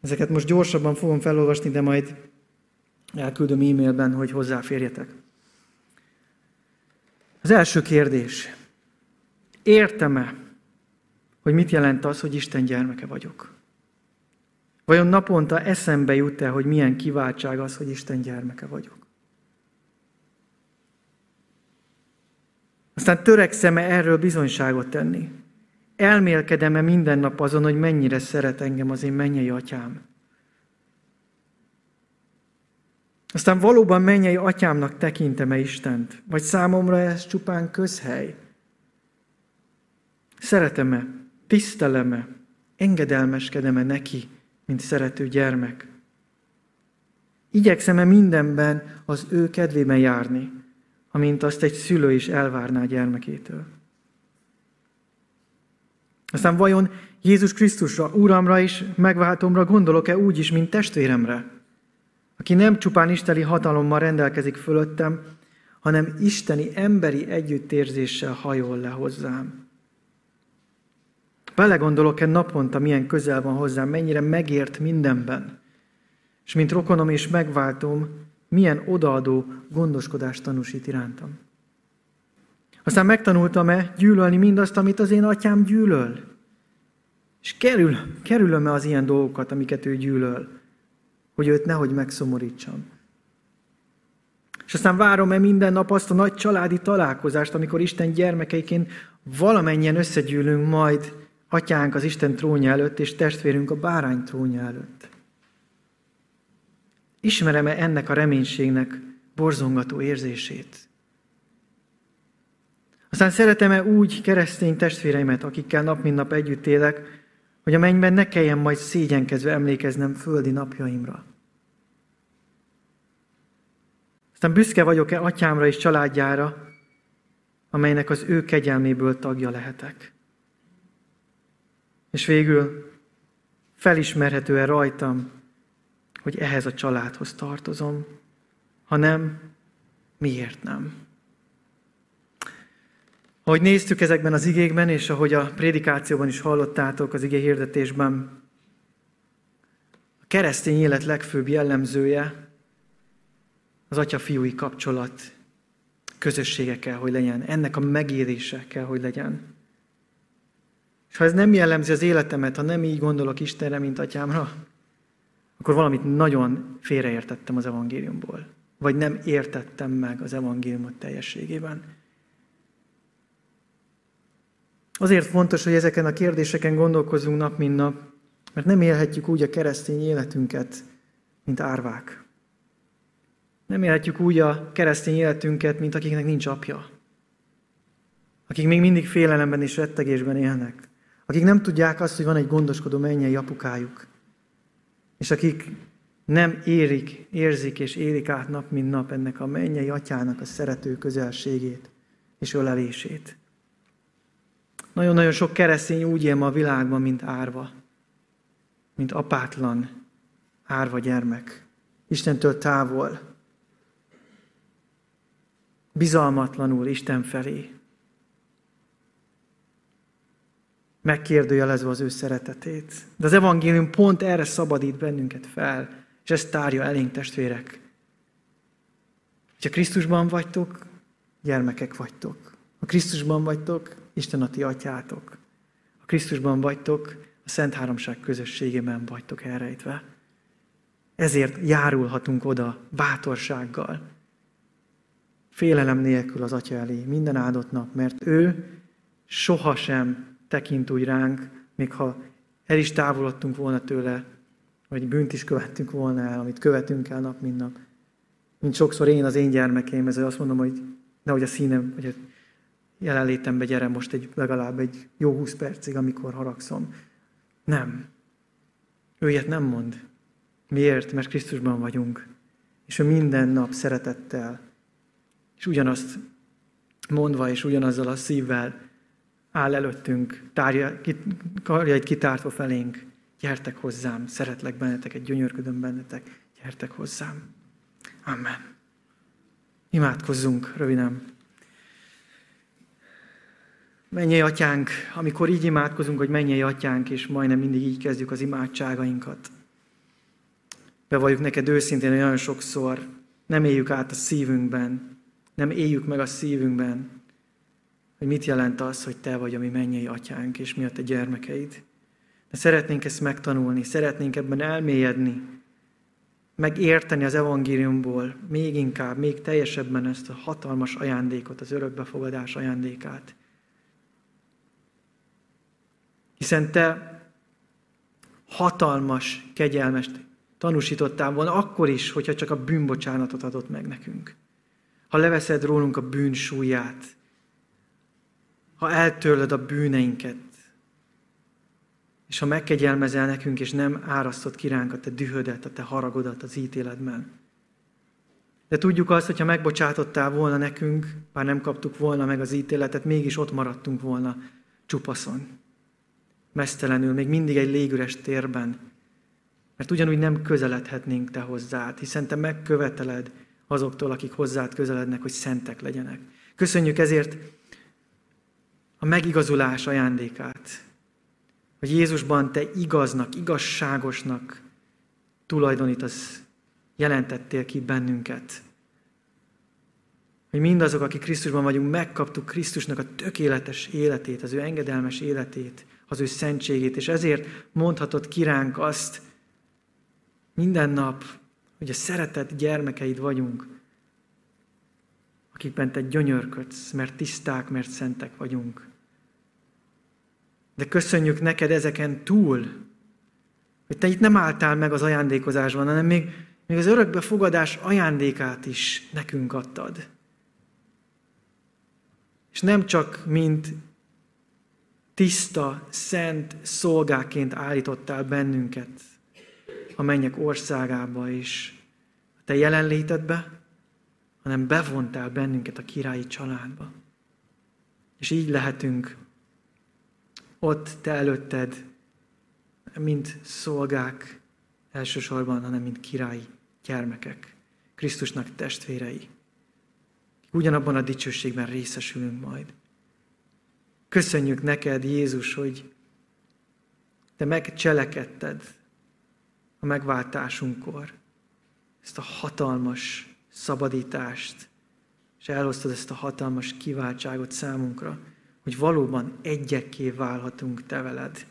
Ezeket most gyorsabban fogom felolvasni, de majd elküldöm e-mailben, hogy hozzáférjetek. Az első kérdés. Értem-e, hogy mit jelent az, hogy Isten gyermeke vagyok? Vajon naponta eszembe jut-e, hogy milyen kiváltság az, hogy Isten gyermeke vagyok? Aztán törekszem-e erről bizonyságot tenni? Elmélkedem-e minden nap azon, hogy mennyire szeret engem az én mennyei atyám? Aztán valóban mennyei atyámnak tekintem-e Istent? Vagy számomra ez csupán közhely? Szeretem-e? Tisztelem-e? Engedelmeskedem-e neki, mint szerető gyermek? Igyekszem-e mindenben az ő kedvében járni, amint azt egy szülő is elvárná gyermekétől? Aztán vajon Jézus Krisztusra, Úramra és megváltomra gondolok-e úgy is, mint testvéremre, aki nem csupán isteni hatalommal rendelkezik fölöttem, hanem isteni emberi együttérzéssel hajol le hozzám. Belegondolok-e naponta, milyen közel van hozzám, mennyire megért mindenben. És mint rokonom és megváltom, milyen odaadó gondoskodást tanúsít irántam. Aztán megtanultam-e gyűlölni mindazt, amit az én atyám gyűlöl? És kerül, kerülöm-e az ilyen dolgokat, amiket ő gyűlöl, hogy őt nehogy megszomorítsam? És aztán várom-e minden nap azt a nagy családi találkozást, amikor Isten gyermekeiként valamennyien összegyűlünk majd atyánk az Isten trónja előtt, és testvérünk a bárány trónja előtt. Ismerem-e ennek a reménységnek borzongató érzését? Aztán szeretem-e úgy keresztény testvéreimet, akikkel nap mint nap együtt élek, hogy a mennyben ne kelljen majd szégyenkezve emlékeznem földi napjaimra. Aztán büszke vagyok-e atyámra és családjára, amelynek az ő kegyelméből tagja lehetek. És végül felismerhető-e rajtam, hogy ehhez a családhoz tartozom? Ha nem, miért nem? Ahogy néztük ezekben az igékben, és ahogy a prédikációban is hallottátok az igé hirdetésben, a keresztény élet legfőbb jellemzője az atya-fiúi kapcsolat közössége kell, hogy legyen. Ennek a megérése kell, hogy legyen. És ha ez nem jellemzi az életemet, ha nem így gondolok Istenre, mint atyámra, akkor valamit nagyon félreértettem az evangéliumból. Vagy nem értettem meg az evangéliumot teljességében. Azért fontos, hogy ezeken a kérdéseken gondolkozunk nap, mint nap, mert nem élhetjük úgy a keresztény életünket, mint árvák. Nem élhetjük úgy a keresztény életünket, mint akiknek nincs apja. Akik még mindig félelemben és rettegésben élnek akik nem tudják azt, hogy van egy gondoskodó mennyei apukájuk, és akik nem érik, érzik és érik át nap, mint nap ennek a mennyei atyának a szerető közelségét és ölelését. Nagyon-nagyon sok keresztény úgy él ma a világban, mint árva, mint apátlan, árva gyermek. Istentől távol, bizalmatlanul Isten felé, megkérdőjelezve az ő szeretetét. De az evangélium pont erre szabadít bennünket fel, és ezt tárja elénk testvérek. Ha Krisztusban vagytok, gyermekek vagytok. Ha Krisztusban vagytok, Isten a ti atyátok. Ha Krisztusban vagytok, a Szent Háromság közösségében vagytok elrejtve. Ezért járulhatunk oda bátorsággal, félelem nélkül az Atya elé minden áldott nap, mert ő sohasem tekint úgy ránk, még ha el is távolodtunk volna tőle, vagy bűnt is követtünk volna el, amit követünk el nap, mint nap. Mint sokszor én az én gyermekeim, ezzel azt mondom, hogy nehogy a színem, vagy a jelenlétembe gyere most egy, legalább egy jó húsz percig, amikor haragszom. Nem. Ő ilyet nem mond. Miért? Mert Krisztusban vagyunk. És ő minden nap szeretettel, és ugyanazt mondva, és ugyanazzal a szívvel áll előttünk, tárja, karjait kitártva felénk. Gyertek hozzám, szeretlek benneteket, gyönyörködöm bennetek, gyertek hozzám. Amen. Imádkozzunk röviden. Menjél atyánk, amikor így imádkozunk, hogy menjél atyánk, és majdnem mindig így kezdjük az imádságainkat. Bevalljuk neked őszintén, hogy nagyon sokszor nem éljük át a szívünkben, nem éljük meg a szívünkben, hogy mit jelent az, hogy te vagy a mi mennyei atyánk, és mi a te gyermekeid. De szeretnénk ezt megtanulni, szeretnénk ebben elmélyedni, megérteni az evangéliumból még inkább, még teljesebben ezt a hatalmas ajándékot, az örökbefogadás ajándékát. Hiszen te hatalmas kegyelmest tanúsítottál volna akkor is, hogyha csak a bűnbocsánatot adott meg nekünk. Ha leveszed rólunk a bűn súlyát, ha eltörlöd a bűneinket, és ha megkegyelmezel nekünk, és nem árasztod ki ránk a te dühödet, a te haragodat az ítéletben. De tudjuk azt, hogyha megbocsátottál volna nekünk, bár nem kaptuk volna meg az ítéletet, mégis ott maradtunk volna csupaszon. Mesztelenül, még mindig egy légüres térben. Mert ugyanúgy nem közeledhetnénk te hozzád, hiszen te megköveteled azoktól, akik hozzád közelednek, hogy szentek legyenek. Köszönjük ezért a megigazulás ajándékát, hogy Jézusban te igaznak, igazságosnak tulajdonítasz, jelentettél ki bennünket. Hogy mindazok, akik Krisztusban vagyunk, megkaptuk Krisztusnak a tökéletes életét, az ő engedelmes életét, az ő szentségét, és ezért mondhatod kiránk azt minden nap, hogy a szeretett gyermekeid vagyunk, akikben te gyönyörködsz, mert tiszták, mert szentek vagyunk. De köszönjük neked ezeken túl, hogy te itt nem álltál meg az ajándékozásban, hanem még, még az örökbefogadás ajándékát is nekünk adtad. És nem csak mint tiszta, szent szolgáként állítottál bennünket a mennyek országába is, a te jelenlétedbe, hanem bevontál bennünket a királyi családba. És így lehetünk ott te előtted, mint szolgák elsősorban, hanem mint királyi gyermekek, Krisztusnak testvérei. Ugyanabban a dicsőségben részesülünk majd. Köszönjük neked, Jézus, hogy te megcselekedted a megváltásunkkor ezt a hatalmas szabadítást, és elhoztad ezt a hatalmas kiváltságot számunkra, hogy valóban egyekké válhatunk te veled,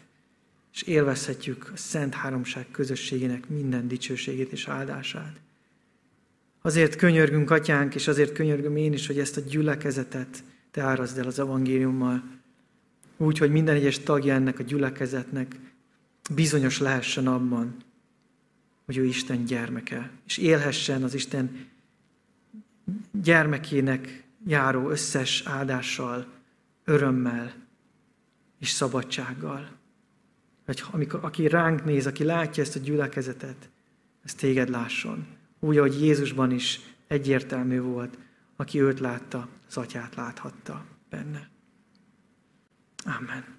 és élvezhetjük a Szent Háromság közösségének minden dicsőségét és áldását. Azért könyörgünk, atyánk, és azért könyörgöm én is, hogy ezt a gyülekezetet te árazd el az evangéliummal, úgy, hogy minden egyes tagja ennek a gyülekezetnek bizonyos lehessen abban, hogy ő Isten gyermeke, és élhessen az Isten gyermekének járó összes áldással, örömmel és szabadsággal. Hogy amikor, aki ránk néz, aki látja ezt a gyülekezetet, ez téged lásson. Úgy, ahogy Jézusban is egyértelmű volt, aki őt látta, az atyát láthatta benne. Amen.